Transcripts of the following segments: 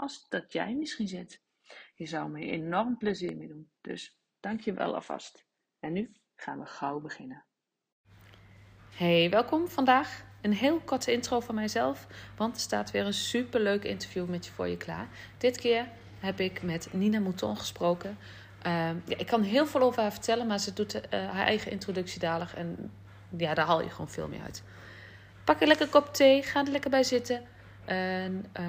als dat jij misschien zit. Je zou me enorm plezier mee doen. Dus dank je wel alvast. En nu gaan we gauw beginnen. Hey, welkom vandaag. Een heel korte intro van mijzelf, want er staat weer een superleuk interview met je voor je klaar. Dit keer heb ik met Nina Mouton gesproken. Uh, ja, ik kan heel veel over haar vertellen, maar ze doet uh, haar eigen introductie dadelijk. En ja, daar haal je gewoon veel meer uit. Pak een lekker kop thee, ga er lekker bij zitten. En uh,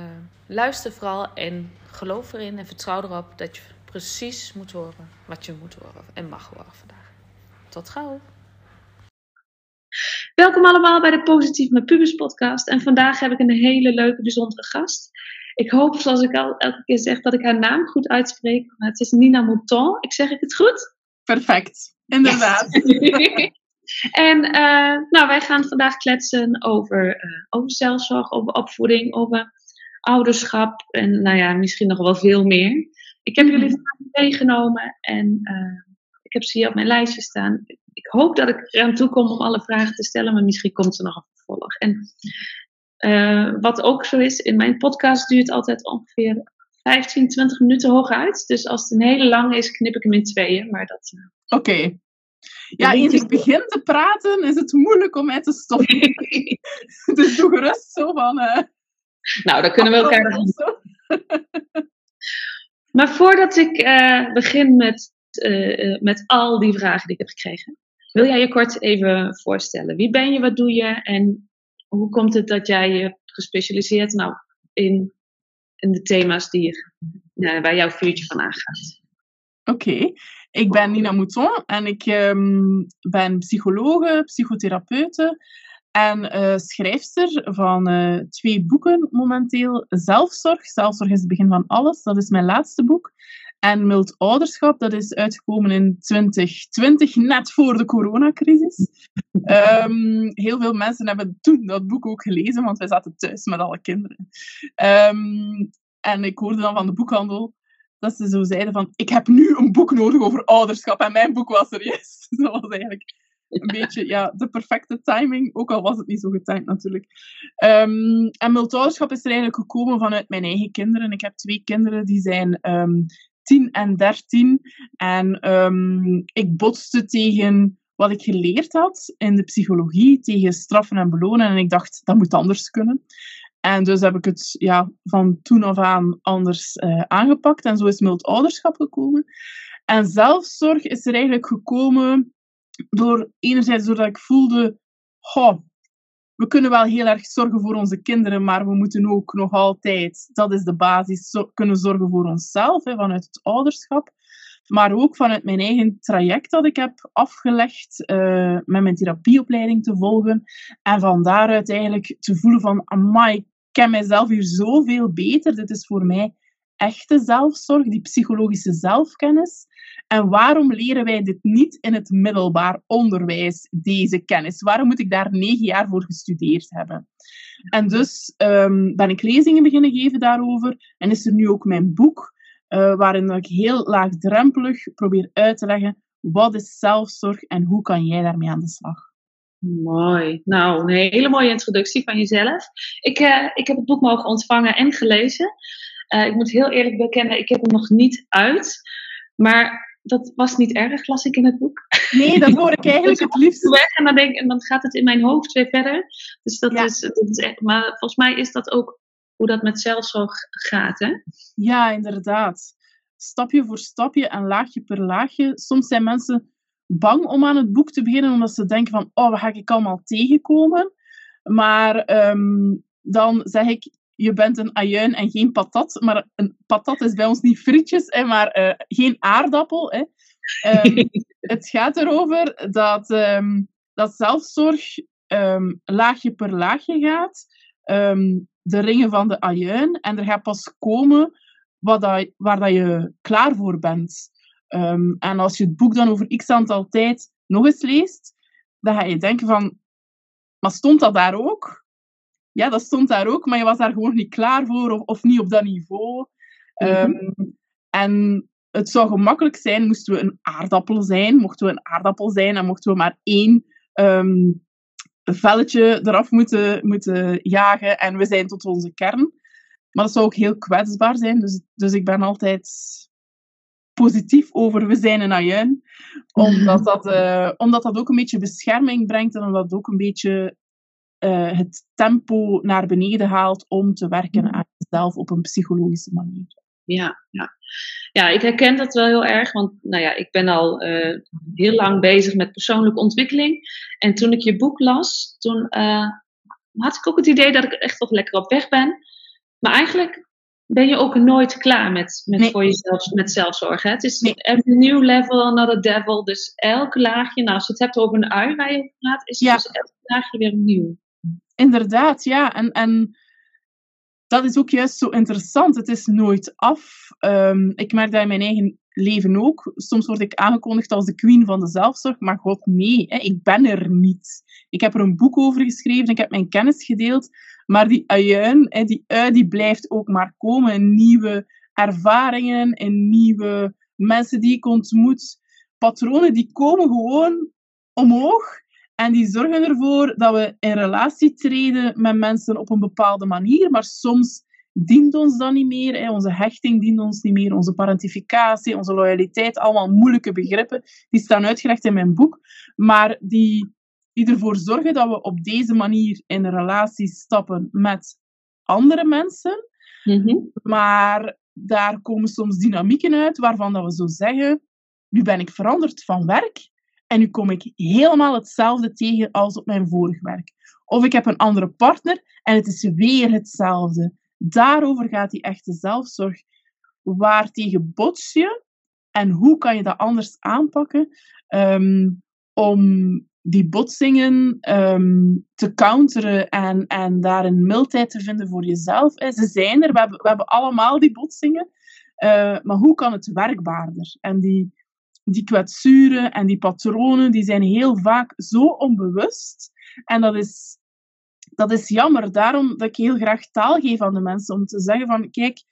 luister vooral en geloof erin en vertrouw erop dat je precies moet horen wat je moet horen en mag horen vandaag. Tot gauw! Welkom allemaal bij de Positief met Pubers podcast. En vandaag heb ik een hele leuke, bijzondere gast. Ik hoop, zoals ik al elke keer zeg, dat ik haar naam goed uitspreek. Maar het is Nina Mouton. Ik zeg ik het goed? Perfect, inderdaad. en uh, nou, wij gaan vandaag kletsen over, uh, over zelfzorg, over opvoeding, over ouderschap en nou ja, misschien nog wel veel meer. Ik heb jullie vragen meegenomen en uh, ik heb ze hier op mijn lijstje staan ik hoop dat ik eraan toe kom om alle vragen te stellen, maar misschien komt er nog een vervolg. En wat ook zo is, in mijn podcast duurt altijd ongeveer 15, 20 minuten hooguit. Dus als het een hele lange is, knip ik hem in tweeën. Maar dat. Oké. Okay. Ja, eens ik begin te praten, is het moeilijk om mij te stoppen. dus doe gerust zo van. Uh, nou, dan kunnen we elkaar. maar voordat ik begin met uh, met al die vragen die ik heb gekregen. Wil jij je kort even voorstellen? Wie ben je, wat doe je en hoe komt het dat jij je gespecialiseerd nou, in, in de thema's die nou, waar jouw vuurtje van aangaat? Oké, ik ben Nina Mouton en ik um, ben psychologe, psychotherapeute en uh, schrijfster van uh, twee boeken momenteel. Zelfzorg, zelfzorg is het begin van alles, dat is mijn laatste boek. En mild ouderschap, dat is uitgekomen in 2020, net voor de coronacrisis. Um, heel veel mensen hebben toen dat boek ook gelezen, want wij zaten thuis met alle kinderen. Um, en ik hoorde dan van de boekhandel dat ze zo zeiden van, ik heb nu een boek nodig over ouderschap. En mijn boek was er juist. dat was eigenlijk een beetje ja, de perfecte timing, ook al was het niet zo getimed natuurlijk. Um, en ouderschap is er eigenlijk gekomen vanuit mijn eigen kinderen. Ik heb twee kinderen die zijn 10 en 13. En um, ik botste tegen wat ik geleerd had in de psychologie, tegen straffen en belonen. En ik dacht, dat moet anders kunnen. En dus heb ik het ja, van toen af aan anders uh, aangepakt. En zo is mild ouderschap gekomen. En zelfzorg is er eigenlijk gekomen door enerzijds doordat ik voelde, oh, we kunnen wel heel erg zorgen voor onze kinderen, maar we moeten ook nog altijd, dat is de basis, kunnen zorgen voor onszelf, hè, vanuit het ouderschap. Maar ook vanuit mijn eigen traject dat ik heb afgelegd, uh, met mijn therapieopleiding te volgen. En van daaruit eigenlijk te voelen van, amai, ken mijzelf hier zoveel beter. Dit is voor mij echte zelfzorg, die psychologische zelfkennis. En waarom leren wij dit niet in het middelbaar onderwijs, deze kennis? Waarom moet ik daar negen jaar voor gestudeerd hebben? En dus um, ben ik lezingen beginnen geven daarover. En is er nu ook mijn boek, uh, waarin ik heel laagdrempelig probeer uit te leggen wat is zelfzorg en hoe kan jij daarmee aan de slag? Mooi. Nou, een hele mooie introductie van jezelf. Ik, uh, ik heb het boek mogen ontvangen en gelezen. Uh, ik moet heel eerlijk bekennen, ik heb hem nog niet uit. Maar dat was niet erg, las ik in het boek. Nee, dat hoor ik eigenlijk het liefst. Weg en dan, denk, en dan gaat het in mijn hoofd weer verder. Dus dat, is, dat is echt, maar volgens mij is dat ook hoe dat met zelfzorg gaat, hè? Ja, inderdaad. Stapje voor stapje en laagje per laagje. Soms zijn mensen bang om aan het boek te beginnen, omdat ze denken van, oh, wat ga ik allemaal tegenkomen? Maar ehm, dan zeg ik, je bent een ajuin en geen patat. Maar een patat is bij ons niet frietjes, hè, maar eh, geen aardappel. Hè. Ehm, het gaat erover dat, um, dat zelfzorg laagje per laagje gaat. de ringen van de ajuin. En er gaat pas komen wat dat, waar dat je klaar voor bent. En als je het boek dan over x aantal tijd nog eens leest, dan ga je denken van, maar stond dat daar ook? Ja, dat stond daar ook, maar je was daar gewoon niet klaar voor of, of niet op dat niveau. Mhm. Ehm, en het zou gemakkelijk zijn, moesten we een aardappel zijn, mochten we een aardappel zijn en mochten we maar één um, velletje eraf moeten, moeten jagen en we zijn tot onze kern. Maar dat zou ook heel kwetsbaar zijn, dus, dus ik ben altijd positief over we zijn een ajuin. Omdat dat, uh, omdat dat ook een beetje bescherming brengt en omdat het ook een beetje uh, het tempo naar beneden haalt om te werken mm. aan jezelf op een psychologische manier. Ja, ja. ja, ik herken dat wel heel erg, want nou ja, ik ben al uh, heel lang bezig met persoonlijke ontwikkeling. En toen ik je boek las, toen had ik ook het idee dat ik echt toch lekker op weg ben. Maar eigenlijk ben je ook nooit klaar met, met voor jezelf, met zelfzorg. Hè? Het is nee. every new level, another devil. Dus elke laagje, nou, als je het hebt over een ui waar je over praat, is ja. dus elke laagje weer nieuw. Inderdaad, ja. En, en dat is ook juist zo interessant. Het is nooit af. Ehm, ik merk dat in mijn eigen leven ook. Soms word ik aangekondigd als de queen van de zelfzorg, maar god nee, hè, ik ben er niet. Ik heb er een boek over geschreven, ik heb mijn kennis gedeeld, maar die hè, die ui, die blijft ook maar komen. Nieuwe ervaringen en nieuwe mensen die ik ontmoet. Patronen die komen gewoon omhoog en die zorgen ervoor dat we in relatie treden met mensen op een bepaalde manier, maar soms dient ons dat niet meer. Onze hechting dient ons niet meer, onze parentificatie, onze loyaliteit, allemaal moeilijke begrippen. Die staan uitgelegd in mijn boek, maar die, die ervoor zorgen dat we op deze manier in een relatie stappen met andere mensen. Mhm. Maar daar komen soms dynamieken uit waarvan dat we zo zeggen, nu ben ik veranderd van werk en nu kom ik helemaal hetzelfde tegen als op mijn vorig werk. Of ik heb een andere partner en het is weer hetzelfde. Daarover gaat die echte zelfzorg. Waar tegen bots je en hoe kan je dat anders aanpakken um, om die botsingen ehm, te counteren en, en daar een mildheid te vinden voor jezelf. Ze zijn er, we hebben, we hebben allemaal die botsingen. Uh, maar hoe kan het werkbaarder? En die, die kwetsuren en die patronen, die zijn heel vaak zo onbewust. En dat is, dat is jammer. Daarom dat ik heel graag taal geef aan de mensen. Om te zeggen van, kijk,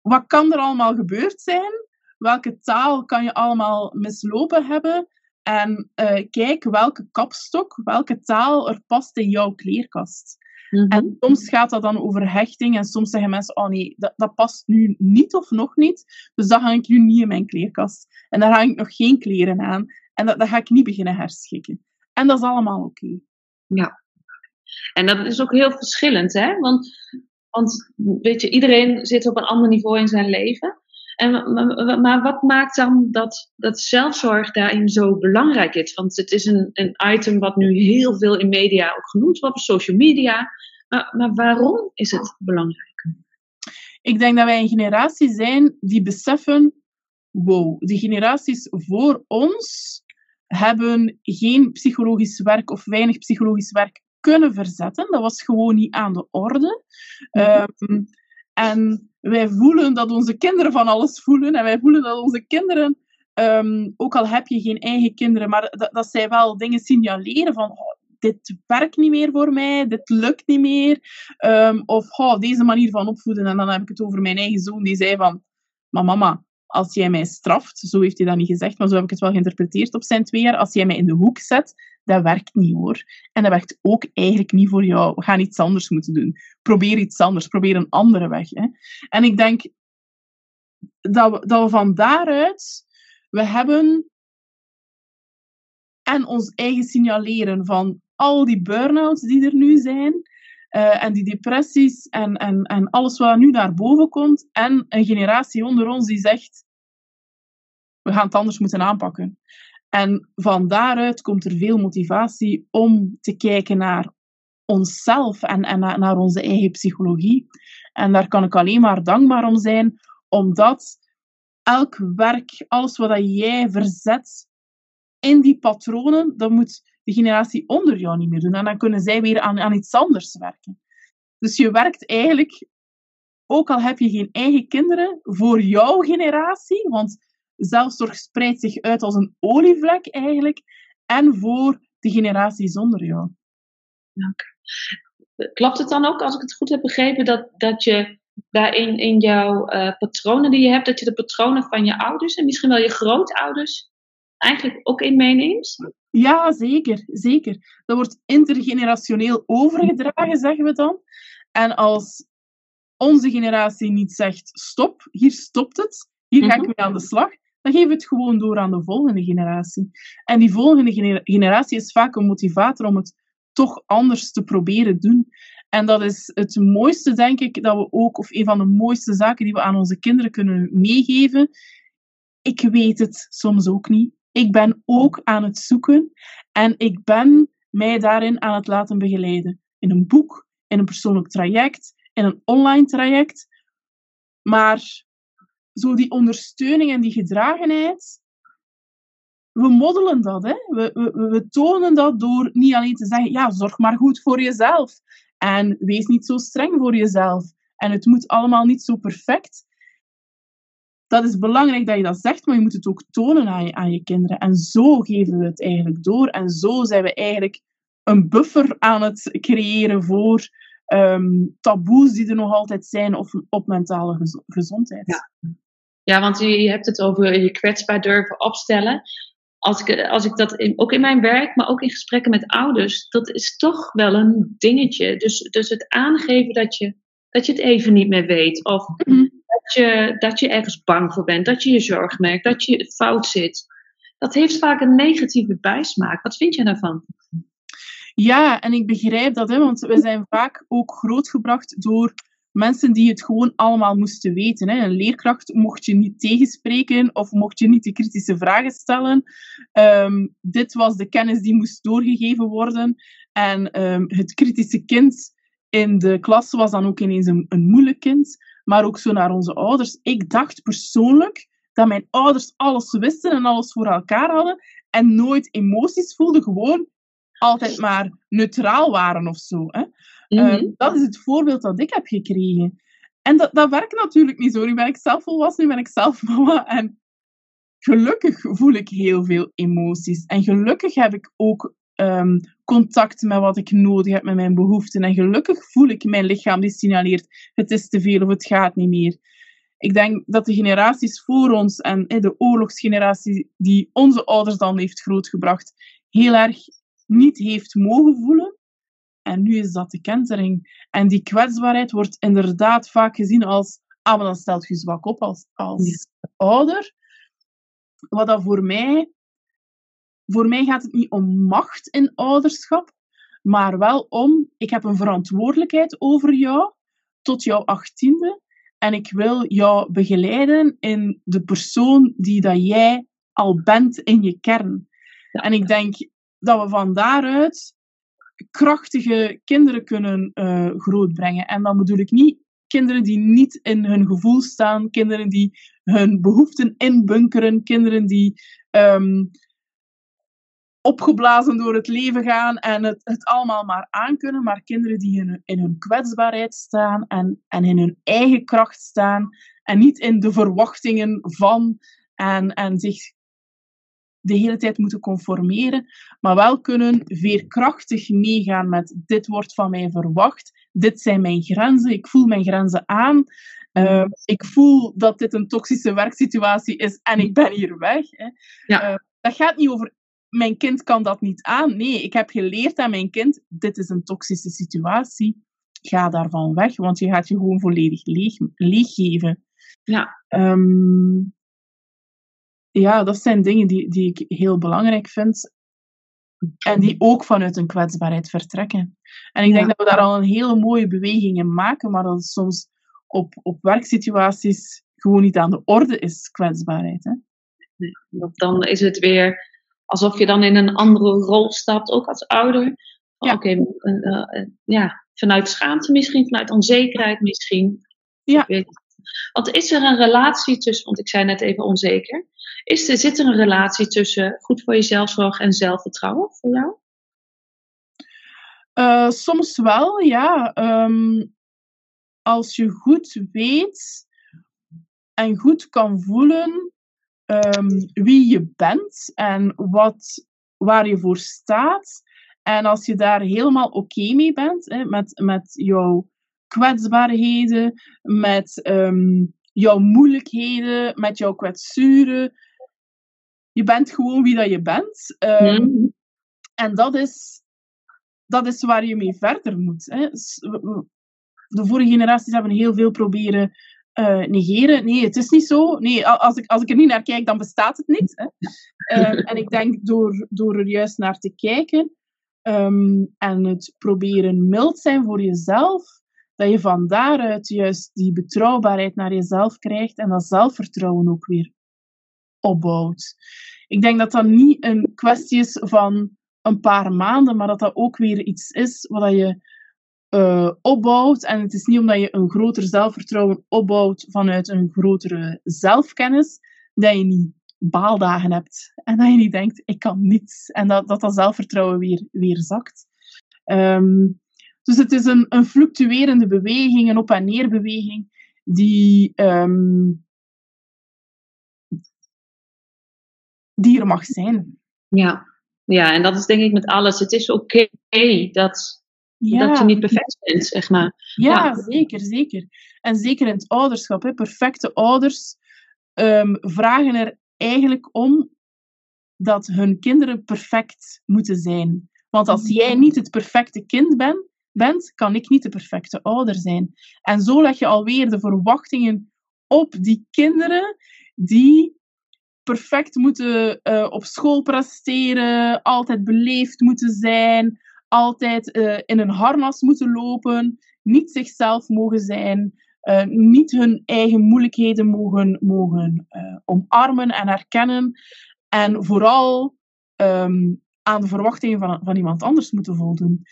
wat kan er allemaal gebeurd zijn? Welke taal kan je allemaal mislopen hebben? En uh, kijk welke kapstok, welke taal er past in jouw kleerkast. Mhm. En soms gaat dat dan over hechting en soms zeggen mensen, oh nee, dat, dat past nu niet of nog niet, dus dat ga ik nu niet in mijn kleerkast. En daar hang ik nog geen kleren aan en dat, dat ga ik niet beginnen herschikken. En dat is allemaal oké. Ja. En dat is ook heel verschillend, hè? Want, want weet je, iedereen zit op een ander niveau in zijn leven. En, maar, wat maakt dan dat, dat zelfzorg daarin zo belangrijk is? Want het is een, een item wat nu heel veel in media ook genoemd wordt, op social media. Maar, maar waarom is het belangrijk? Ik denk dat wij een generatie zijn die beseffen, wow, de generaties voor ons hebben geen psychologisch werk of weinig psychologisch werk kunnen verzetten. Dat was gewoon niet aan de orde. Um, en wij voelen dat onze kinderen van alles voelen. En wij voelen dat onze kinderen, ehm, ook al heb je geen eigen kinderen, maar dat, dat zij wel dingen signaleren van oh, dit werkt niet meer voor mij, dit lukt niet meer. Um, of oh, deze manier van opvoeden. En dan heb ik het over mijn eigen zoon, die zei van, maar mama, als jij mij straft, zo heeft hij dat niet gezegd, maar zo heb ik het wel geïnterpreteerd op zijn twee jaar, als jij mij in de hoek zet, dat werkt niet hoor. En dat werkt ook eigenlijk niet voor jou. We gaan iets anders moeten doen. Probeer iets anders, probeer een andere weg. Hè. En ik denk dat we, dat we van daaruit, we hebben en ons eigen signaleren van al die burn-outs die er nu zijn, eh, en die depressies en, en, en alles wat nu naar boven komt. En een generatie onder ons die zegt, we gaan het anders moeten aanpakken. En van daaruit komt er veel motivatie om te kijken naar onszelf en, en naar, onze eigen psychologie. En daar kan ik alleen maar dankbaar om zijn, omdat elk werk, alles wat jij verzet in die patronen, dat moet de generatie onder jou niet meer doen. En dan kunnen zij weer aan, aan iets anders werken. Dus je werkt eigenlijk, ook al heb je geen eigen kinderen, voor jouw generatie, want zelfzorg spreidt zich uit als een olievlek eigenlijk, en voor de generatie zonder jou. Dank. Klopt het dan ook, als ik het goed heb begrepen, dat, dat je daarin in jouw uh, patronen die je hebt, dat je de patronen van je ouders en misschien wel je grootouders eigenlijk ook in meeneemt? Ja, zeker, zeker. Dat wordt intergenerationeel overgedragen, zeggen we dan. En als onze generatie niet zegt stop, hier stopt het, hier ga ik mee aan de slag, dan geven we het gewoon door aan de volgende generatie. En die volgende generatie is vaak een motivator om het toch anders te proberen doen. En dat is het mooiste, denk ik, dat we ook, of een van de mooiste zaken die we aan onze kinderen kunnen meegeven. Ik weet het soms ook niet. Ik ben ook aan het zoeken en ik ben mij daarin aan het laten begeleiden. In een boek, in een persoonlijk traject, in een online traject. Maar zo die ondersteuning en die gedragenheid, we moddelen dat. Hè? We, we, we tonen dat door niet alleen te zeggen, ja, zorg maar goed voor jezelf. En wees niet zo streng voor jezelf. En het moet allemaal niet zo perfect. Dat is belangrijk dat je dat zegt, maar je moet het ook tonen aan je, aan je kinderen. En zo geven we het eigenlijk door. En zo zijn we eigenlijk een buffer aan het creëren voor um, taboes die er nog altijd zijn of op mentale gezondheid. Ja, want je hebt het over je kwetsbaar durven opstellen als ik, als ik dat in, ook in mijn werk, maar ook in gesprekken met ouders, dat is toch wel een dingetje. Dus, dus het aangeven dat je, dat je het even niet meer weet. Of mhm. dat, je, dat je ergens bang voor bent, dat je je zorg merkt, dat je fout zit. Dat heeft vaak een negatieve bijsmaak. Wat vind je daarvan? Ja, en ik begrijp dat, hè, want we zijn vaak ook grootgebracht door mensen die het gewoon allemaal moesten weten. Hè. Een leerkracht mocht je niet tegenspreken of mocht je niet de kritische vragen stellen. Ehm, dit was de kennis die moest doorgegeven worden. En ehm, het kritische kind in de klas was dan ook ineens een, een moeilijk kind. Maar ook zo naar onze ouders. Ik dacht persoonlijk dat mijn ouders alles wisten en alles voor elkaar hadden. En nooit emoties voelden. Gewoon altijd maar neutraal waren of zo. Hè. Ehm, mhm. dat is het voorbeeld dat ik heb gekregen. En dat, dat werkt natuurlijk niet zo. Nu ben ik zelf volwassen, nu ben ik zelf mama. En gelukkig voel ik heel veel emoties. En gelukkig heb ik ook um, contact met wat ik nodig heb, met mijn behoeften. En gelukkig voel ik mijn lichaam die signaleert: het is te veel of het gaat niet meer. Ik denk dat de generaties voor ons en de oorlogsgeneratie die onze ouders dan heeft grootgebracht, heel erg niet heeft mogen voelen. En nu is dat de kentering. En die kwetsbaarheid wordt inderdaad vaak gezien als, ah, maar dan stelt je zwak op als, als ouder. Wat dat voor mij, voor mij gaat het niet om macht in ouderschap, maar wel om, ik heb een verantwoordelijkheid over jou tot jouw achttiende. En ik wil jou begeleiden in de persoon die dat jij al bent in je kern. En ik denk dat we van daaruit krachtige kinderen kunnen uh, grootbrengen. En dan bedoel ik niet kinderen die niet in hun gevoel staan, kinderen die hun behoeften inbunkeren, kinderen die um, opgeblazen door het leven gaan en het, het allemaal maar aankunnen, maar kinderen die in, in hun kwetsbaarheid staan en, en in hun eigen kracht staan en niet in de verwachtingen van en, en zich de hele tijd moeten conformeren, maar wel kunnen veerkrachtig meegaan met dit wordt van mij verwacht, dit zijn mijn grenzen, ik voel mijn grenzen aan, uh, ik voel dat dit een toxische werksituatie is en ik ben hier weg. Hè. Ja. Uh, dat gaat niet over mijn kind kan dat niet aan. Nee, ik heb geleerd aan mijn kind, dit is een toxische situatie. Ga daarvan weg, want je gaat je gewoon volledig leeg, leeggeven. Ja. Um, ja, dat zijn dingen die, die ik heel belangrijk vind. En die ook vanuit een kwetsbaarheid vertrekken. En ik denk dat we daar al een hele mooie beweging in maken, maar dat het soms op, op werksituaties gewoon niet aan de orde is, kwetsbaarheid. Hè? Nee, dan is het weer alsof je dan in een andere rol stapt, ook als ouder. Ja. Oké, uh, ja, vanuit schaamte misschien, vanuit onzekerheid misschien. Ja. Want is er een relatie tussen, want ik zei net even onzeker, is er, zit er een relatie tussen goed voor jezelf zorgen en zelfvertrouwen voor jou? Uh, soms wel, ja. Um, als je goed weet en goed kan voelen um, wie je bent en wat, waar je voor staat. En als je daar helemaal oké mee bent, hè, met, met jouw kwetsbaarheden, met um, jouw moeilijkheden, met jouw kwetsuren. Je bent gewoon wie dat je bent. Um, mm. En dat is, dat is waar je mee verder moet. Hè. De vorige generaties hebben heel veel proberen uh, negeren. Nee, het is niet zo. Nee, als ik, als ik er niet naar kijk, dan bestaat het niet. Hè. Uh, en ik denk door, door er juist naar te kijken um, en het proberen mild zijn voor jezelf, dat je van daaruit juist die betrouwbaarheid naar jezelf krijgt en dat zelfvertrouwen ook weer opbouwt. Ik denk dat dat niet een kwestie is van een paar maanden, maar dat dat ook weer iets is wat je uh, opbouwt. En het is niet omdat je een groter zelfvertrouwen opbouwt vanuit een grotere zelfkennis, dat je niet baaldagen hebt. En dat je niet denkt, ik kan niets. En dat dat, dat zelfvertrouwen weer, weer zakt. Um, dus het is een, een fluctuerende beweging, een op- en neerbeweging, die, um, die er mag zijn. Ja. ja, en dat is denk ik met alles. Het is oké dat, ja. dat je niet perfect bent, zeg maar. Ja, ja, zeker, zeker. En zeker in het ouderschap. Hè. Perfecte ouders um, vragen er eigenlijk om dat hun kinderen perfect moeten zijn. Want als jij niet het perfecte kind bent, bent, kan ik niet de perfecte ouder zijn. En zo leg je alweer de verwachtingen op die kinderen die perfect moeten uh, op school presteren, altijd beleefd moeten zijn, altijd uh, in een harnas moeten lopen, niet zichzelf mogen zijn, uh, niet hun eigen moeilijkheden mogen, mogen omarmen en erkennen. En vooral um, aan de verwachtingen van, van iemand anders moeten voldoen.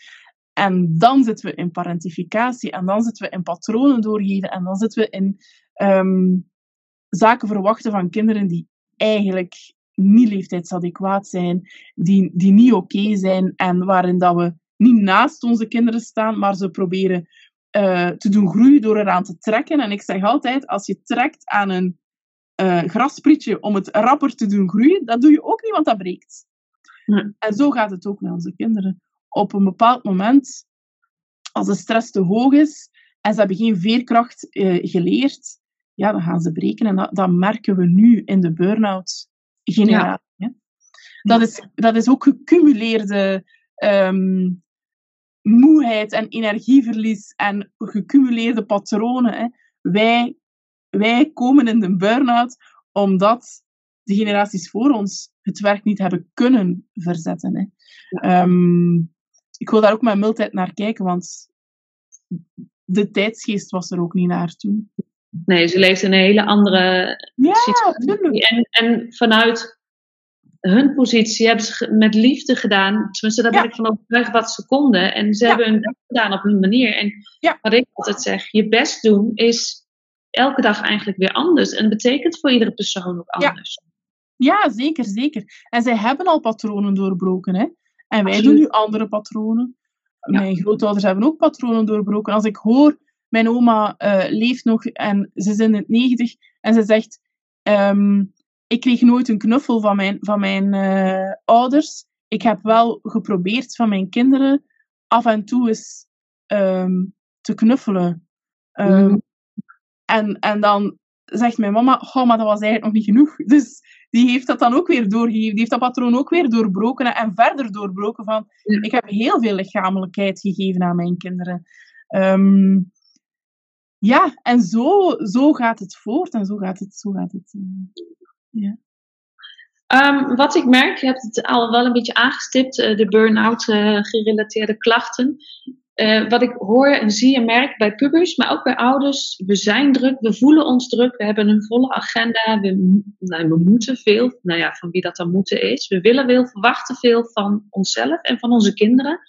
En dan zitten we in parentificatie, en dan zitten we in patronen doorgeven, en dan zitten we in um, zaken verwachten van kinderen die eigenlijk niet leeftijdsadequaat zijn, die, die niet oké zijn, en waarin dat we niet naast onze kinderen staan, maar ze proberen uh, te doen groeien door eraan te trekken. En ik zeg altijd, als je trekt aan een uh, grasprietje om het rapper te doen groeien, dan doe je ook niet, want dat breekt. En zo gaat het ook met onze kinderen op een bepaald moment, als de stress te hoog is en ze hebben geen veerkracht uh, geleerd, ja, dan gaan ze breken. En dat, dat merken we nu in de burn-out generatie. Ja. Dat, is, dat is ook gecumuleerde um, moeheid en energieverlies en gecumuleerde patronen. Hè. Wij, wij komen in de burn-out omdat de generaties voor ons het werk niet hebben kunnen verzetten. Hè. Ja. Um, ik wil daar ook met mildheid naar kijken, want de tijdsgeest was er ook niet naar toen. Nee, ze leeft in een hele andere ja, situatie. En, en vanuit hun positie hebben ze met liefde gedaan. Tenminste, daar ben ik van overtuigd wat ze konden. En ze hebben hun best gedaan op hun manier. En wat ik altijd zeg, je best doen is elke dag eigenlijk weer anders. En betekent voor iedere persoon ook anders. Ja, zeker, zeker. En zij hebben al patronen doorbroken. Hè? En wij doen nu andere patronen. Mijn grootouders hebben ook patronen doorbroken. Als ik hoor, mijn oma uh, leeft nog en ze is in het negentig en ze zegt, um, ik kreeg nooit een knuffel van mijn, van mijn uh, ouders. Ik heb wel geprobeerd van mijn kinderen af en toe eens um, te knuffelen. Um, mm. en, en dan zegt mijn mama, oh, maar dat was eigenlijk nog niet genoeg. Dus die heeft dat dan ook weer doorgegeven. Die heeft dat patroon ook weer doorbroken en verder doorbroken van, ik heb heel veel lichamelijkheid gegeven aan mijn kinderen. Um, ja, en zo, zo gaat het voort en zo gaat het. Zo gaat het uh, ja. Ehm, wat ik merk, je hebt het al wel een beetje aangestipt, uh, de burn-out uh, gerelateerde klachten. Wat ik hoor en zie en merk bij pubers, maar ook bij ouders, we zijn druk, we voelen ons druk, we hebben een volle agenda, we, nou, we moeten veel, nou ja, van wie dat dan moeten is. We willen veel, verwachten veel van onszelf en van onze kinderen.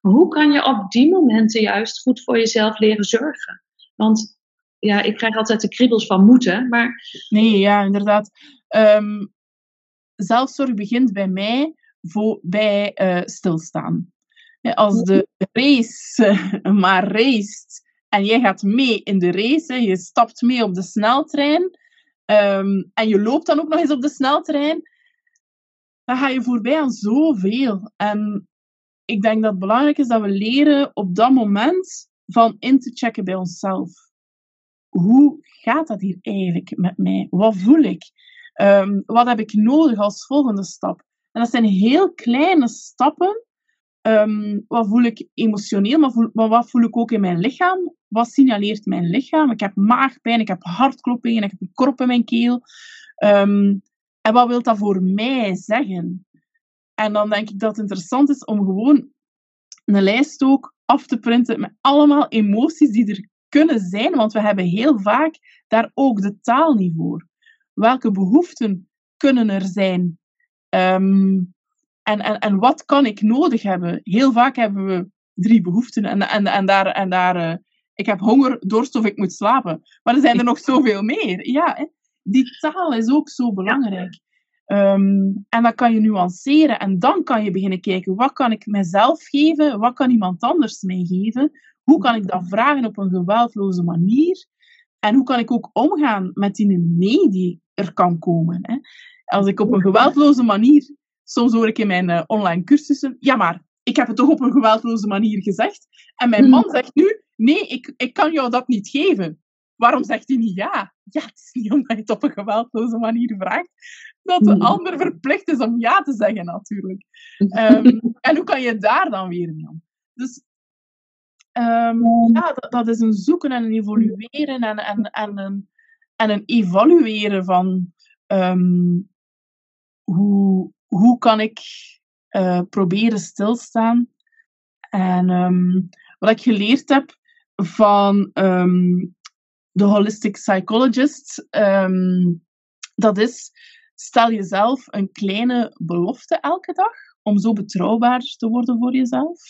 hoe kan je op die momenten juist goed voor jezelf leren zorgen? Want ja, ik krijg altijd de kriebels van moeten, maar... Nee, ja, inderdaad. Um, zelfzorg begint bij mij voor, bij uh, stilstaan. Als de race maar race en jij gaat mee in de race, je stapt mee op de sneltrein um, en je loopt dan ook nog eens op de sneltrein, dan ga je voorbij aan zoveel. En ik denk dat het belangrijk is dat we leren op dat moment van in te checken bij onszelf. Hoe gaat dat hier eigenlijk met mij? Wat voel ik? Um, wat heb ik nodig als volgende stap? En dat zijn heel kleine stappen. Um, wat voel ik emotioneel, maar, wat voel ik ook in mijn lichaam? Wat signaleert mijn lichaam? Ik heb maagpijn, ik heb hartkloppingen, ik heb een krop in mijn keel. Um, en wat wil dat voor mij zeggen? En dan denk ik dat het interessant is om gewoon een lijst ook af te printen met allemaal emoties die er kunnen zijn, want we hebben heel vaak daar ook de taal niet voor welke behoeften kunnen er zijn? Um, en, en, en wat kan ik nodig hebben? Heel vaak hebben we drie behoeften en, en, en daar, en daar uh, ik heb honger, dorst of ik moet slapen. Maar er zijn er nog zoveel meer. Ja, hè? die taal is ook zo belangrijk. Um, en dat kan je nuanceren en dan kan je beginnen kijken, wat kan ik mezelf geven? Wat kan iemand anders mij geven? Hoe kan ik dat vragen op een geweldloze manier? En hoe kan ik ook omgaan met die nee die er kan komen. Hè. Als ik op een geweldloze manier, soms hoor ik in mijn uh, online cursussen, ja maar, ik heb het toch op een geweldloze manier gezegd. En mijn man zegt nu, nee, ik, ik kan jou dat niet geven. Waarom zegt hij niet ja? Ja, het is niet omdat je het op een geweldloze manier vraagt, dat de ander verplicht is om ja te zeggen, natuurlijk. Um, en hoe kan je daar dan weer mee om? Dus um, ja, dat, dat, is een zoeken en een evolueren en, en, en een en een evalueren van um, hoe, hoe kan ik uh, proberen stilstaan. En wat ik geleerd heb van de holistic psychologist, dat is stel jezelf een kleine belofte elke dag om zo betrouwbaar te worden voor jezelf.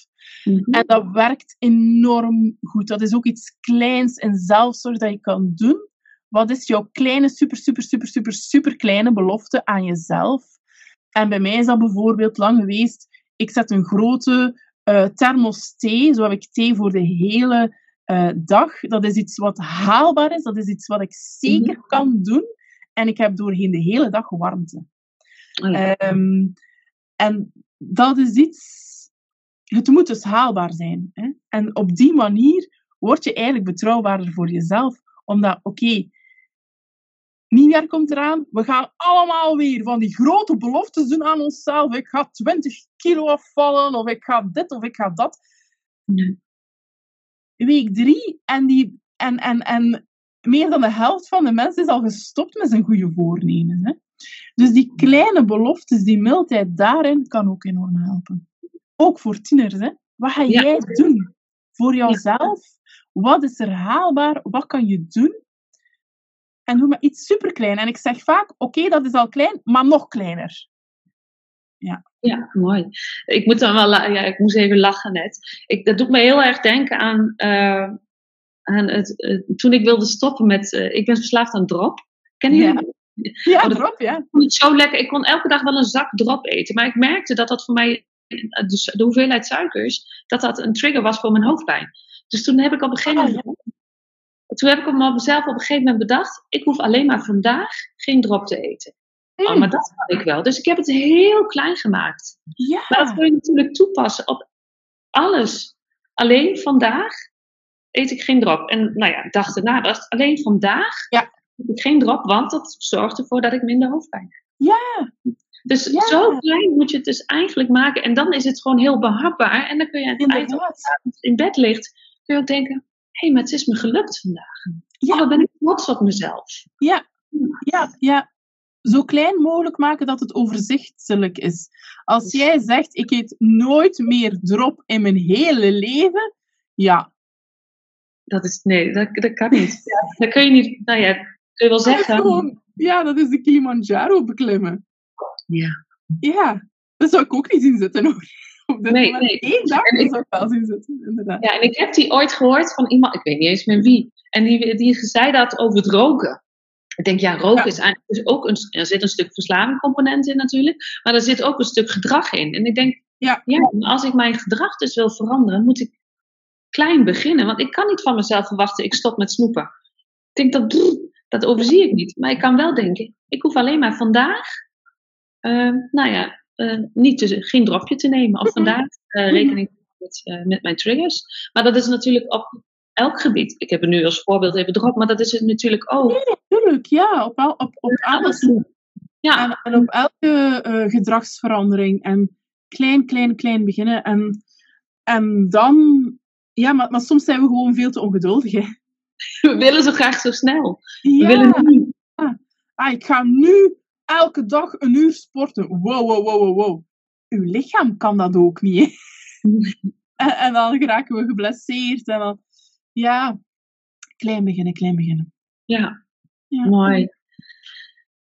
Mm -hmm. En dat werkt enorm goed. Dat is ook iets kleins in zelfzorg dat je kan doen wat is jouw kleine, super, super, super, super, super kleine belofte aan jezelf? En bij mij is dat bijvoorbeeld lang geweest, ik zet een grote uh, thermos thee, zo heb ik thee voor de hele uh, dag. Dat is iets wat haalbaar is, dat is iets wat ik zeker mm -hmm. kan doen. En ik heb doorheen de hele dag warmte. Oh ja. um, en dat is iets, het moet dus haalbaar zijn. Hè? En op die manier word je eigenlijk betrouwbaarder voor jezelf. Omdat, oké, okay, Nieuwjaar komt eraan. We gaan allemaal weer van die grote beloftes doen aan onszelf. Ik ga 20 kilo afvallen, of ik ga dit, of ik ga dat. Week drie, en, die, en, en, en meer dan de helft van de mensen is al gestopt met zijn goede voornemens. Hè? Dus die kleine beloftes, die mildheid daarin, kan ook enorm helpen. Ook voor tieners. Hè? Wat ga jij ja. doen voor jouzelf? Wat is er haalbaar? Wat kan je doen en doe maar iets superklein. En ik zeg vaak, oké, okay, dat is al klein, maar nog kleiner. Ja. Ja, mooi. Ik moet dan wel, ja, ik moest even lachen net. Ik, dat doet me heel erg denken aan, uh, het, uh, toen ik wilde stoppen met, uh, ik ben verslaafd aan drop. Ken je ja. Ja, oh, drop, ja. Ik vond het zo lekker. Ik kon elke dag wel een zak drop eten. Maar ik merkte dat dat voor mij, dus de hoeveelheid suikers, dat dat een trigger was voor mijn hoofdpijn. Dus toen heb ik op een gegeven moment oh, ja toen heb ik me mezelf op een gegeven moment bedacht, ik hoef alleen maar vandaag geen drop te eten. Mm. Oh, maar dat kan ik wel. Dus ik heb het heel klein gemaakt. Ja. Maar dat kun je natuurlijk toepassen op alles. Alleen vandaag eet ik geen drop. En nou ja, ik dacht erna, dat alleen vandaag ja. eet ik geen drop, want dat zorgt ervoor dat ik minder hoofdpijn heb. Ja. Dus ja. zo klein moet je het dus eigenlijk maken. En dan is het gewoon heel behapbaar. En dan kun je aan het eind in bed ligt, kun je ook denken, hé, hey, maar het is me gelukt vandaag. Ja. Oh, ben ik trots op mezelf. Ja, ja, ja. zo klein mogelijk maken dat het overzichtelijk is. Als jij zegt, ik eet nooit meer drop in mijn hele leven, ja. Dat is, nee, dat, dat kan niet. Ja, dat kun je niet, nou ja, kun je wel zeggen. Gewoon, ja, dat is de Kilimanjaro beklimmen. Ja. Ja, dat zou ik ook niet zien zitten hoor. Op dit Nee, nee. Eén dag ik- zou ik wel zien zitten, inderdaad. Ja, en ik heb die ooit gehoord van iemand, ik weet niet eens meer wie. En die, die zei dat over het roken. Ik denk, ja, roken Ja. is eigenlijk ook een, er zit een stuk verslaving component in natuurlijk, maar er zit ook een stuk gedrag in. En ik denk, Ja. maar als ik mijn gedrag dus wil veranderen, moet ik klein beginnen. Want ik kan niet van mezelf verwachten, ik stop met snoepen. Ik denk, dat, dat overzie ik niet. Maar ik kan wel denken, ik hoef alleen maar vandaag, eh, nou ja, eh, niet te, geen dropje te nemen. Of Mhm. vandaag eh, rekening met, met mijn triggers. Maar dat is natuurlijk op elk gebied. Ik heb er nu als voorbeeld even erop, maar dat is het natuurlijk ook. Tuurlijk, ja. Op, al- op, op alles. Ja, En, en op elke eh, gedragsverandering. En klein, klein, klein beginnen. En, en dan... Ja, maar, maar soms zijn we gewoon veel te ongeduldig. Hè. we willen zo graag zo snel. We willen nu. ah, ik ga nu elke dag een uur sporten. Wow, wow, wow, wow, wow. Uw lichaam kan dat ook niet. Hè. En, en dan geraken we geblesseerd. En dan... Ja, klein beginnen, klein beginnen. Ja, Ja. mooi.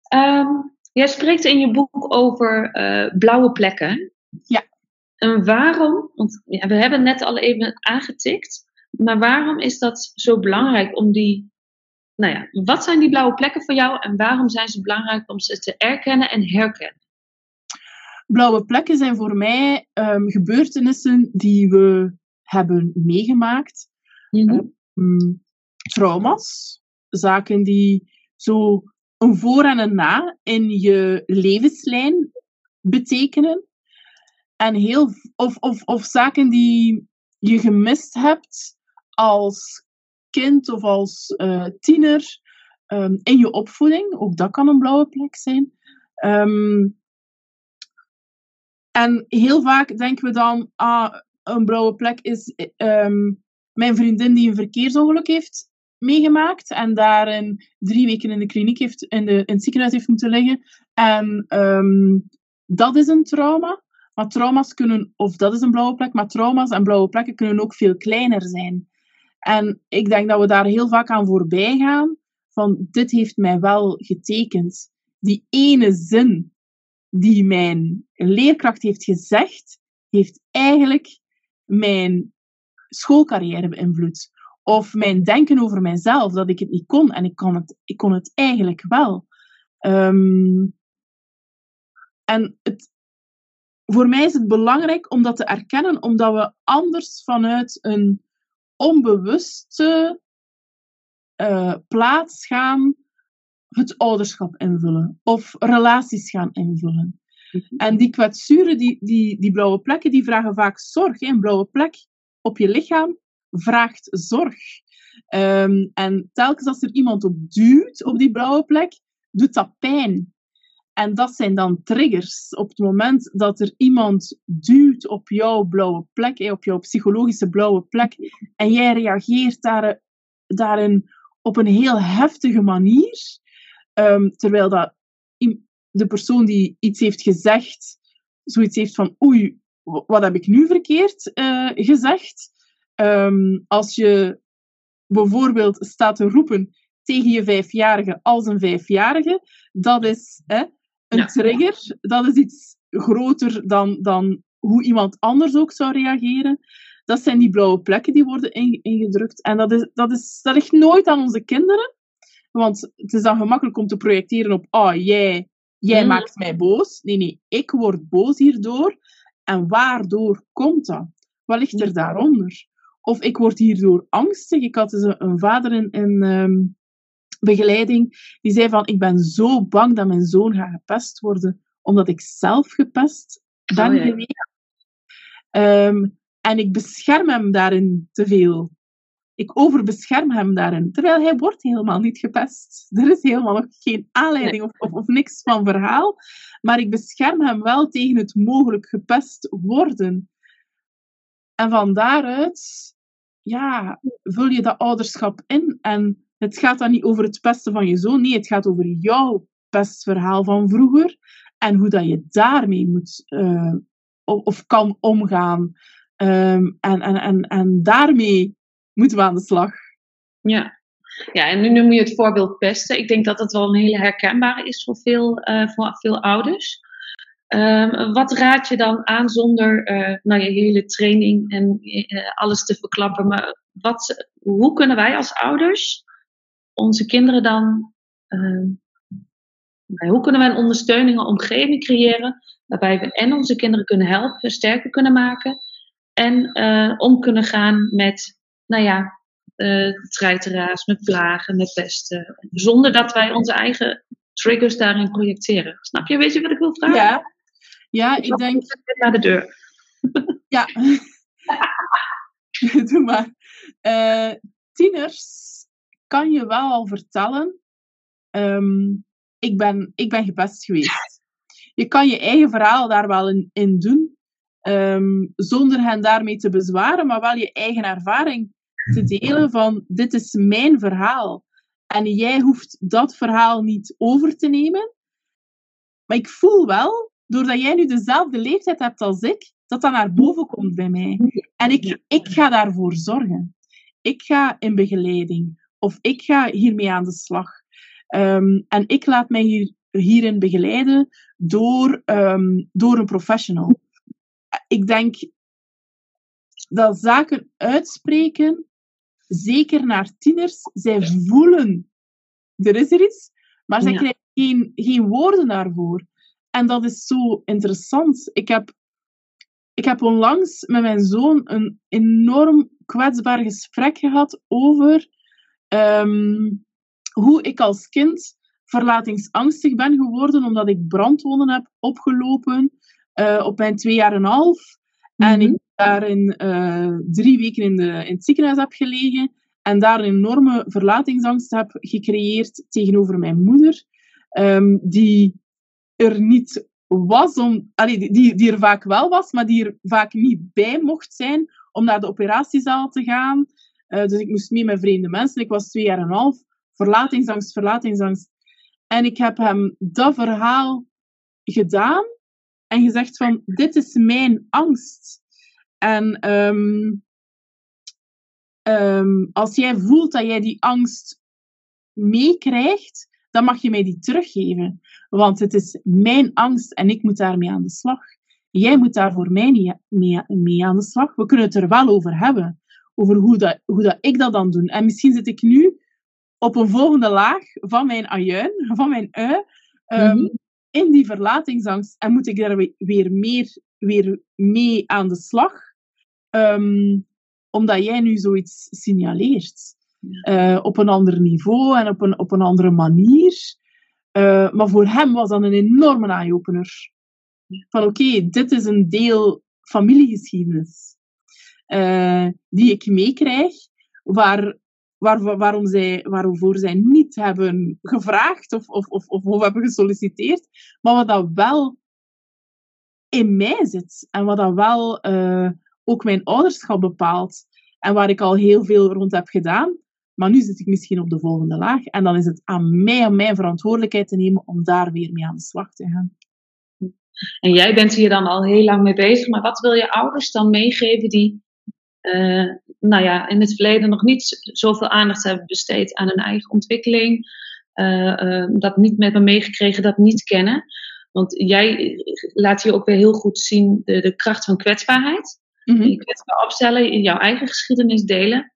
Ehm, jij spreekt in je boek over eh, blauwe plekken. Ja. En waarom, want ja, we hebben het net al even aangetikt, maar waarom is dat zo belangrijk om die, nou ja, wat zijn die blauwe plekken voor jou en waarom zijn ze belangrijk om ze te erkennen en herkennen? Blauwe plekken zijn voor mij ehm, gebeurtenissen die we hebben meegemaakt. mm, trauma's, zaken die zo een voor en een na in je levenslijn betekenen. En heel, of, of, of zaken die je gemist hebt als kind of als eh, tiener ehm, in je opvoeding. Ook dat kan een blauwe plek zijn. Ehm, en heel vaak denken we dan, ah, een blauwe plek is ehm, mijn vriendin die een verkeersongeluk heeft meegemaakt en daarin drie weken in de kliniek heeft, in, de, in het ziekenhuis heeft moeten liggen. En dat is een trauma. Maar trauma's kunnen, of dat is een blauwe plek, maar trauma's en blauwe plekken kunnen ook veel kleiner zijn. En ik denk dat we daar heel vaak aan voorbij gaan. Van dit heeft mij wel getekend. Die ene zin die mijn leerkracht heeft gezegd, heeft eigenlijk mijn schoolcarrière beïnvloed. Of mijn denken over mijzelf, dat ik het niet kon en ik kon het, ik kon het eigenlijk wel. Ehm, en het, voor mij is het belangrijk om dat te erkennen, omdat we anders vanuit een onbewuste eh, plaats gaan het ouderschap invullen of relaties gaan invullen. En die kwetsuren, die, die, die blauwe plekken, die vragen vaak zorg. hè. Een blauwe plek op je lichaam vraagt zorg. Ehm, en telkens als er iemand op duwt op die blauwe plek, doet dat pijn. En dat zijn dan triggers. Op het moment dat er iemand duwt op jouw blauwe plek, hè, op jouw psychologische blauwe plek, en jij reageert daar, daarin op een heel heftige manier, ehm, terwijl dat de persoon die iets heeft gezegd, zoiets heeft van oei, wat heb ik nu verkeerd eh, gezegd? Ehm, als je bijvoorbeeld staat te roepen tegen je vijfjarige als een vijfjarige, dat is een Ja. trigger. Dat is iets groter dan, dan hoe iemand anders ook zou reageren. Dat zijn die blauwe plekken die worden in- ingedrukt. En dat, is, dat, is, dat ligt nooit aan onze kinderen. Want het is dan gemakkelijk om te projecteren op, oh, jij, jij Mhm. maakt mij boos. Nee, nee, ik word boos hierdoor. En waardoor komt dat? Wat ligt er daaronder? Of ik word hierdoor angstig. Ik had dus een, een vader in, in ehm, begeleiding die zei van, ik ben zo bang dat mijn zoon gaat gepest worden, omdat ik zelf gepest ben Oh, ja. geweest. Ehm, en ik bescherm hem daarin te veel. Ik overbescherm hem daarin, terwijl hij wordt helemaal niet gepest. Er is helemaal nog geen aanleiding of, of, of niks van verhaal, maar ik bescherm hem wel tegen het mogelijk gepest worden. En van daaruit, ja, vul je dat ouderschap in. En het gaat dan niet over het pesten van je zoon, nee, het gaat over jouw pestverhaal van vroeger en hoe dat je daarmee moet uh, of kan omgaan. Um, en, en, en, en daarmee moeten we aan de slag. Ja, ja, en nu noem je het voorbeeld pesten. Ik denk dat dat wel een hele herkenbare is voor veel, uh, voor veel ouders. Um, wat raad je dan aan zonder uh, nou, je hele training en alles te verklappen? Maar wat, hoe kunnen wij als ouders onze kinderen dan. Uh, hoe kunnen wij een ondersteuning, een omgeving creëren waarbij we en onze kinderen kunnen helpen, sterker kunnen maken en om kunnen gaan met, nou ja, uh, treiteraars, met plagen, met pesten. Zonder dat wij onze eigen triggers daarin projecteren. Snap je? Weet je wat ik wil vragen? Ja, ja ik, ik denk... Naar de deur. Ja. Doe maar. Uh, tieners kan je wel al vertellen. Um, ik, ben, ik ben gepest geweest. Je kan je eigen verhaal daar wel in, in doen. Um, zonder hen daarmee te bezwaren, maar wel je eigen ervaring te delen van dit is mijn verhaal. En jij hoeft dat verhaal niet over te nemen. Maar ik voel wel, doordat jij nu dezelfde leeftijd hebt als ik, dat dat naar boven komt bij mij. En ik, ik ga daarvoor zorgen. Ik ga in begeleiding. Of ik ga hiermee aan de slag. Um, en ik laat mij hier, hierin begeleiden door, um, door een professional. Ik denk dat zaken uitspreken zeker naar tieners, zij voelen, er is er iets, maar zij krijgen geen, geen woorden daarvoor. En dat is zo interessant. Ik heb, ik heb onlangs met mijn zoon een enorm kwetsbaar gesprek gehad over um, hoe ik als kind verlatingsangstig ben geworden, omdat ik brandwonden heb opgelopen uh, op mijn twee jaar en een half. En ik daarin uh, drie weken in, de, in het ziekenhuis heb gelegen en daar een enorme verlatingsangst heb gecreëerd tegenover mijn moeder, um, die er niet was, om, allee, die, die er vaak wel was, maar die er vaak niet bij mocht zijn om naar de operatiezaal te gaan. Uh, dus ik moest mee met vreemde mensen. Ik was twee jaar en een half. Verlatingsangst, verlatingsangst. En ik heb hem dat verhaal gedaan en gezegd van, dit is mijn angst. En um, um, als jij voelt dat jij die angst meekrijgt, dan mag je mij die teruggeven. Want het is mijn angst en ik moet daarmee aan de slag. Jij moet daar voor mij niet mee, mee aan de slag. We kunnen het er wel over hebben. Over hoe, dat, hoe dat ik dat dan doe. En misschien zit ik nu op een volgende laag van mijn ajuin, van mijn ui, um, mm -hmm. in die verlatingsangst. En moet ik daar weer meer weer mee aan de slag. Um, omdat jij nu zoiets signaleert. Uh, op een ander niveau en op een, op een andere manier. Uh, maar voor hem was dat een enorme eye-opener. Van oké, okay, dit is een deel familiegeschiedenis. Uh, die ik meekrijg, waar, waar, waarom zij, waarvoor zij niet hebben gevraagd of, of, of, of hebben gesolliciteerd, maar wat dat wel in mij zit en wat dat wel uh, ook mijn ouderschap bepaalt en waar ik al heel veel rond heb gedaan. Maar nu zit ik misschien op de volgende laag en dan is het aan mij om mijn verantwoordelijkheid te nemen om daar weer mee aan de slag te gaan. En jij bent hier dan al heel lang mee bezig, maar wat wil je ouders dan meegeven die uh, nou ja, in het verleden nog niet zoveel aandacht hebben besteed aan hun eigen ontwikkeling, uh, uh, dat niet met me meegekregen, dat niet kennen? Want jij laat hier ook weer heel goed zien de, de kracht van kwetsbaarheid. Mm-hmm. Je kwetsbaar opstellen, in jouw eigen geschiedenis delen.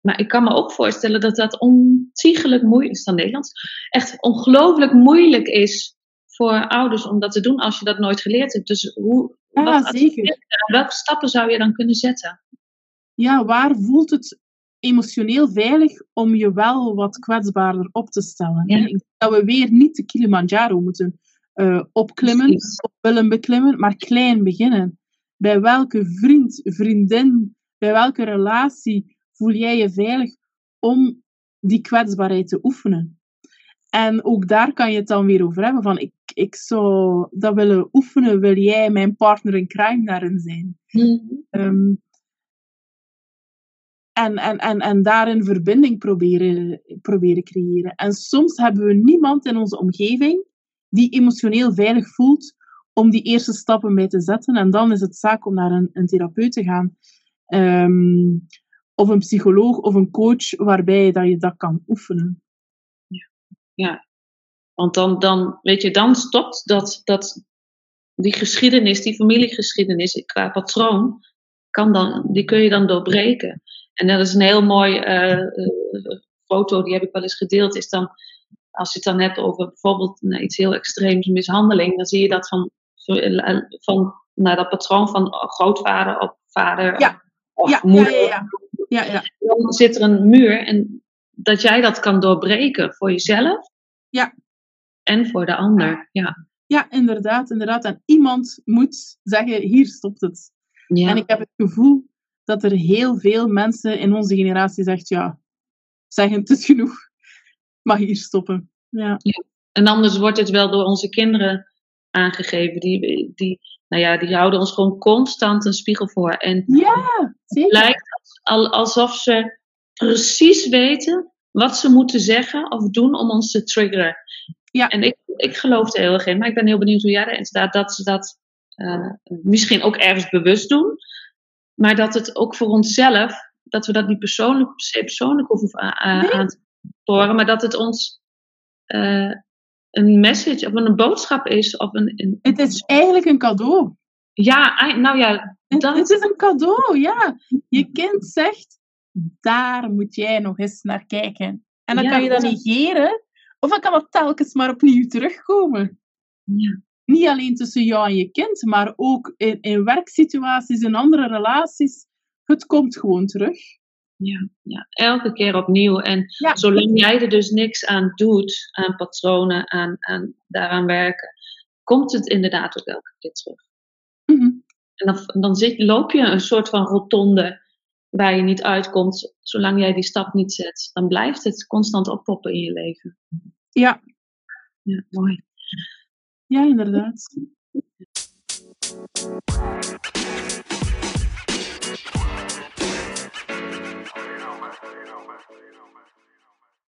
Maar ik kan me ook voorstellen dat dat ontiegelijk moeilijk is dan Nederlands. Echt ongelooflijk moeilijk is voor ouders om dat te doen als je dat nooit geleerd hebt. Dus hoe, ja, wat zeker. welke stappen zou je dan kunnen zetten? Ja, waar voelt het emotioneel veilig om je wel wat kwetsbaarder op te stellen? Ja. Dat we weer niet de Kilimanjaro moeten uh, opklimmen, of willen beklimmen, maar klein beginnen. Bij welke vriend, vriendin, bij welke relatie voel jij je veilig om die kwetsbaarheid te oefenen? En ook daar kan je het dan weer over hebben van ik, ik zou dat willen oefenen, wil jij mijn partner in crime daarin zijn? Mm -hmm. um, En, en, en, en daarin verbinding proberen, proberen creëren. En soms hebben we niemand in onze omgeving die emotioneel veilig voelt om die eerste stappen mee te zetten. En dan is het zaak om naar een, een therapeut te gaan. Ehm, of een psycholoog of een coach waarbij dat je dat kan oefenen. Ja, want dan, dan, weet je, dan stopt dat, dat, die geschiedenis, die familiegeschiedenis qua patroon, kan dan, die kun je dan doorbreken. En dat is een heel mooi uh, foto, die heb ik wel eens gedeeld, is dan, als je het dan hebt over bijvoorbeeld nou, iets heel extreems, mishandeling, dan zie je dat van, van nou, dat patroon van grootvader op vader ja. of ja, moeder. Ja, ja, ja. ja, Dan zit er een muur en dat jij dat kan doorbreken voor jezelf. Ja. En voor de ander, ja. Ja, inderdaad, inderdaad. En iemand moet zeggen, hier stopt het. ja. En ik heb het gevoel dat er heel veel mensen in onze generatie zegt, ja, zeggen het is genoeg. Mag hier stoppen. Ja. En anders wordt het wel door onze kinderen aangegeven. Die, die, nou ja, die houden ons gewoon constant een spiegel voor. En Ja, het zeker. lijkt al, alsof ze precies weten wat ze moeten zeggen of doen om ons te triggeren. Ja. En ik, ik geloof er heel erg in, maar ik ben heel benieuwd hoe jij erin staat. Dat ze dat eh, misschien ook ergens bewust doen, maar dat het ook voor onszelf, dat we dat niet persoonlijk, per se persoonlijk hoeven Nee. aan te horen, maar dat het ons eh, een message of een boodschap is. Of een, een- Het is eigenlijk een cadeau. ja, nou ja, Het, dat, het is een cadeau, ja. Je kind zegt, daar moet jij nog eens naar kijken. En dan Ja, kan je dat negeren, of dan kan dat telkens maar opnieuw terugkomen. Ja. Niet alleen tussen jou en je kind, maar ook in, in werksituaties, in andere relaties. Het komt gewoon terug. Ja, ja, elke keer opnieuw. En Ja. zolang jij er dus niks aan doet, aan patronen, aan, aan daaraan werken, komt het inderdaad ook elke keer terug. Mhm. En dan, dan zit, loop je een soort van rotonde waar je niet uitkomt. Zolang jij die stap niet zet, dan blijft het constant oppoppen in je leven. Ja, Ja, mooi. Ja, inderdaad.